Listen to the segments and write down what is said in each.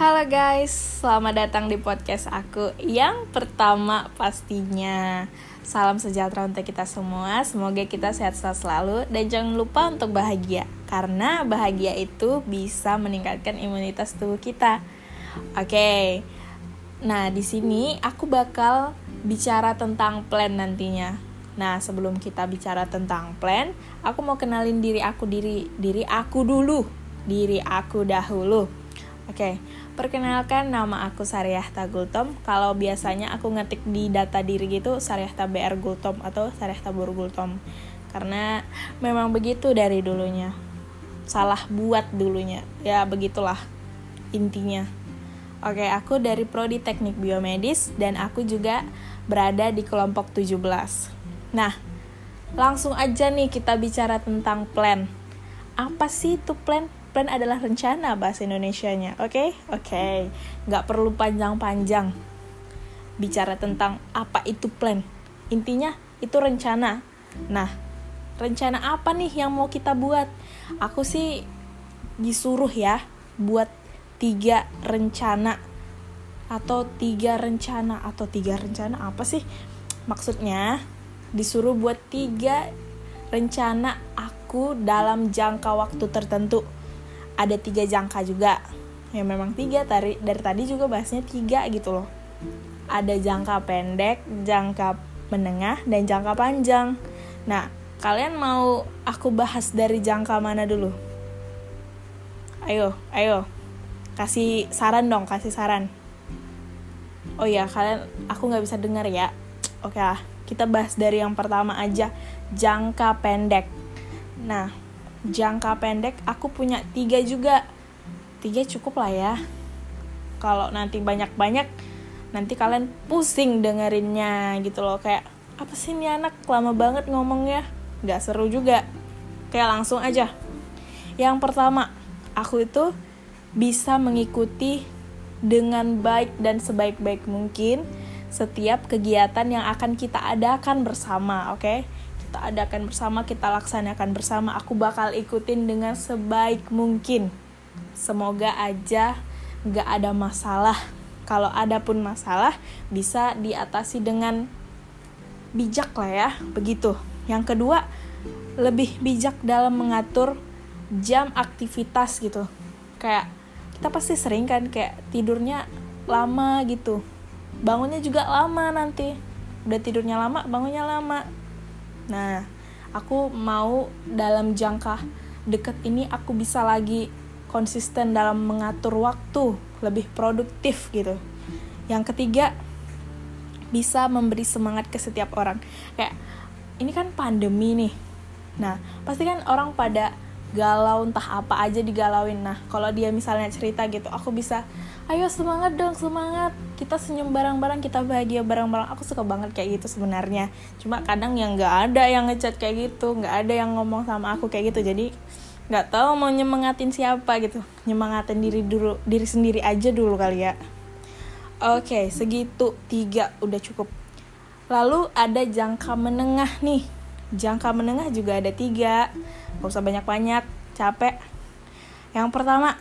Halo guys, selamat datang di podcast aku yang pertama pastinya. Salam sejahtera untuk kita semua, semoga kita sehat selalu dan jangan lupa untuk bahagia. Karena bahagia itu bisa meningkatkan imunitas tubuh kita. Oke. Nah, di sini aku bakal bicara tentang plan nantinya. Nah, sebelum kita bicara tentang plan, aku mau kenalin diri aku diri diri aku dulu. Diri aku dahulu. Oke, perkenalkan nama aku Saryahta Gultom. Kalau biasanya aku ngetik di data diri gitu Saryahta BR Gultom atau Saryahta Bur Gultom. Karena memang begitu dari dulunya. Salah buat dulunya. Ya begitulah intinya. Oke, aku dari Prodi Teknik Biomedis dan aku juga berada di kelompok 17. Nah, langsung aja nih kita bicara tentang plan. Apa sih itu plan? Plan adalah rencana bahasa Indonesianya. Oke, okay? oke, okay. nggak perlu panjang-panjang bicara tentang apa itu plan. Intinya itu rencana. Nah, rencana apa nih yang mau kita buat? Aku sih disuruh ya buat tiga rencana atau tiga rencana atau tiga rencana apa sih maksudnya disuruh buat tiga rencana aku dalam jangka waktu tertentu ada tiga jangka juga. Ya memang tiga. Dari dari tadi juga bahasnya tiga gitu loh. Ada jangka pendek jangka menengah dan jangka panjang. Nah kalian mau aku bahas dari jangka mana dulu? Ayo ayo. Kasih saran dong kasih saran. Oh ya kalian aku nggak bisa dengar ya. Oke lah kita bahas dari yang pertama aja. Jangka pendek. Nah jangka pendek aku punya tiga juga. Tiga cukup lah ya. Kalau nanti banyak-banyak nanti kalian pusing dengerinnya gitu loh. Kayak apa sih ini anak? Lama banget ngomongnya. Nggak seru juga. Kayak langsung aja. Yang pertama aku itu bisa mengikuti dengan baik dan sebaik-baik mungkin setiap kegiatan yang akan kita adakan bersama oke? okay? Kita adakan bersama, kita laksanakan bersama. Aku bakal ikutin dengan sebaik mungkin. Semoga aja gak ada masalah. Kalau ada pun masalah, bisa diatasi dengan bijak lah ya, begitu. Yang kedua, lebih bijak dalam mengatur jam aktivitas gitu. Kayak kita pasti sering kan kayak tidurnya lama gitu. Bangunnya juga lama nanti. Udah tidurnya lama, bangunnya lama Nah, aku mau dalam jangka dekat ini aku bisa lagi konsisten dalam mengatur waktu, lebih produktif gitu. Yang ketiga, bisa memberi semangat ke setiap orang. Kayak ini kan pandemi nih. Nah, pasti kan orang pada galau entah apa aja digalauin. Nah, kalau dia misalnya cerita gitu, aku bisa ayo semangat dong semangat. Kita senyum bareng-bareng kita bahagia bareng-bareng. Aku suka banget kayak gitu sebenarnya. Cuma kadang yang nggak ada yang ngechat kayak gitu nggak ada yang ngomong sama aku kayak gitu. Jadi nggak tahu mau nyemangatin siapa gitu. Nyemangatin diri dulu diri sendiri aja dulu kali ya. Oke segitu tiga udah cukup. Lalu ada jangka menengah nih jangka menengah juga ada tiga. Gak usah banyak-banyak capek. Yang pertama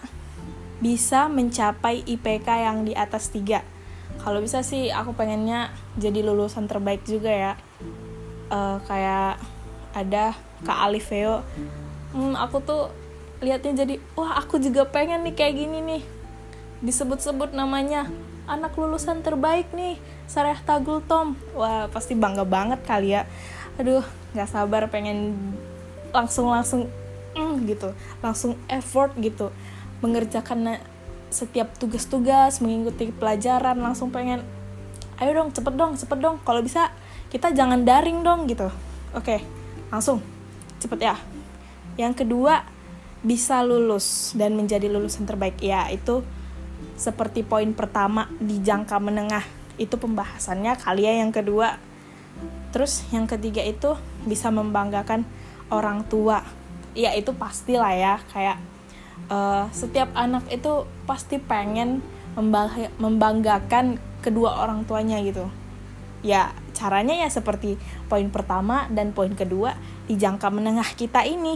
bisa mencapai IPK yang di atas 3 kalau bisa sih aku pengennya jadi lulusan terbaik juga ya. Uh, kayak ada Kak Alifeo hmm, aku tuh lihatnya jadi wah aku juga pengen nih kayak gini nih. Disebut-sebut namanya anak lulusan terbaik nih Sareh Tagul Tom wah pasti bangga banget kali ya aduh nggak sabar pengen langsung langsung mm, gitu. Langsung effort gitu. Mengerjakan setiap tugas-tugas mengikuti pelajaran langsung pengen ayo dong cepet dong cepet dong. Kalau bisa kita jangan daring dong gitu. Oke langsung. Cepet ya. Yang kedua bisa lulus dan menjadi lulusan terbaik. Ya itu seperti poin pertama di jangka menengah. Itu pembahasannya. Kali ya yang kedua terus yang ketiga itu bisa membanggakan orang tua. Ya itu pastilah ya. Kayak uh, setiap anak itu pasti pengen membanggakan kedua orang tuanya gitu. Ya caranya ya seperti poin pertama dan poin kedua di jangka menengah kita ini.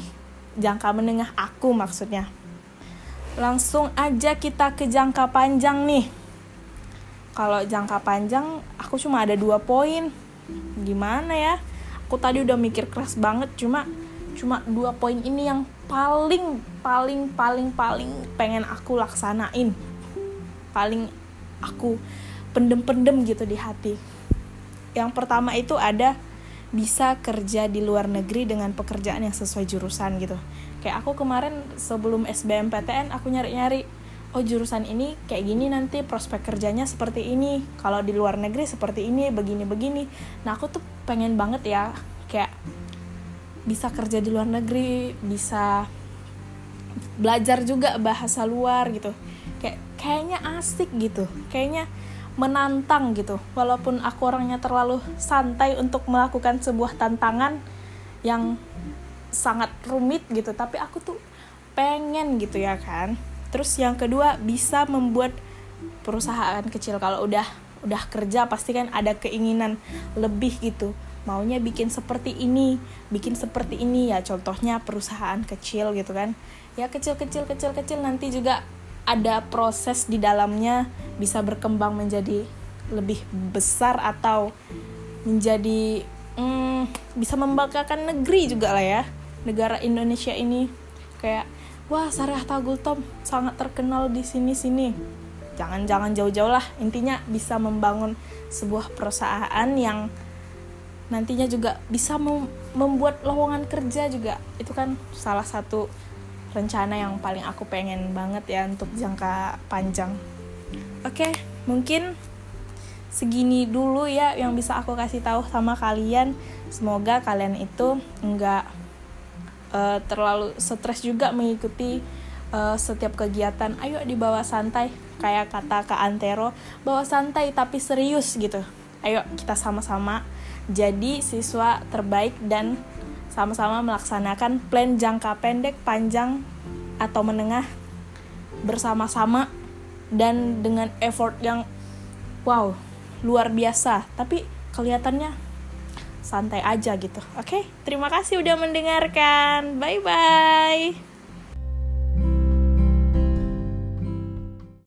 Jangka menengah aku maksudnya. Langsung aja kita ke jangka panjang nih. Kalau jangka panjang aku cuma ada dua poin gimana ya? Aku tadi udah mikir keras banget cuma cuma dua poin ini yang paling paling paling paling pengen aku laksanain. Paling aku pendem-pendem gitu di hati. Yang pertama itu ada bisa kerja di luar negeri dengan pekerjaan yang sesuai jurusan gitu. Kayak aku kemarin sebelum SBMPTN aku nyari-nyari oh jurusan ini kayak gini nanti prospek kerjanya seperti ini kalau di luar negeri seperti ini begini begini. Nah aku tuh pengen banget ya kayak bisa kerja di luar negeri bisa belajar juga bahasa luar gitu. Kayak kayaknya asik gitu kayaknya menantang gitu. Walaupun aku orangnya terlalu santai untuk melakukan sebuah tantangan yang sangat rumit gitu tapi aku tuh pengen gitu ya kan terus yang kedua bisa membuat perusahaan kecil. Kalau udah udah kerja pasti kan ada keinginan lebih gitu. Maunya bikin seperti ini bikin seperti ini. Ya contohnya perusahaan kecil gitu kan. Ya kecil kecil kecil kecil. Nanti juga ada proses di dalamnya bisa berkembang menjadi lebih besar atau menjadi hmm, bisa membanggakan negeri juga lah ya. Negara Indonesia ini. Kayak wah Syariah Tagul Tom sangat terkenal di sini sini jangan-jangan jauh-jauh lah intinya bisa membangun sebuah perusahaan yang nantinya juga bisa membuat lowongan kerja juga itu kan salah satu rencana yang paling aku pengen banget ya untuk jangka panjang. Oke, mungkin segini dulu ya yang bisa aku kasih tahu sama kalian. Semoga kalian itu enggak uh, terlalu stres juga mengikuti uh, setiap kegiatan. Ayo dibawa santai, kayak kata Kak Antero, bawa santai tapi serius gitu. Ayo kita sama-sama jadi siswa terbaik dan sama-sama melaksanakan plan jangka pendek, panjang, atau menengah bersama-sama dan dengan effort yang wow, luar biasa. Tapi kelihatannya santai aja gitu. Oke, terima kasih udah mendengarkan. Bye bye.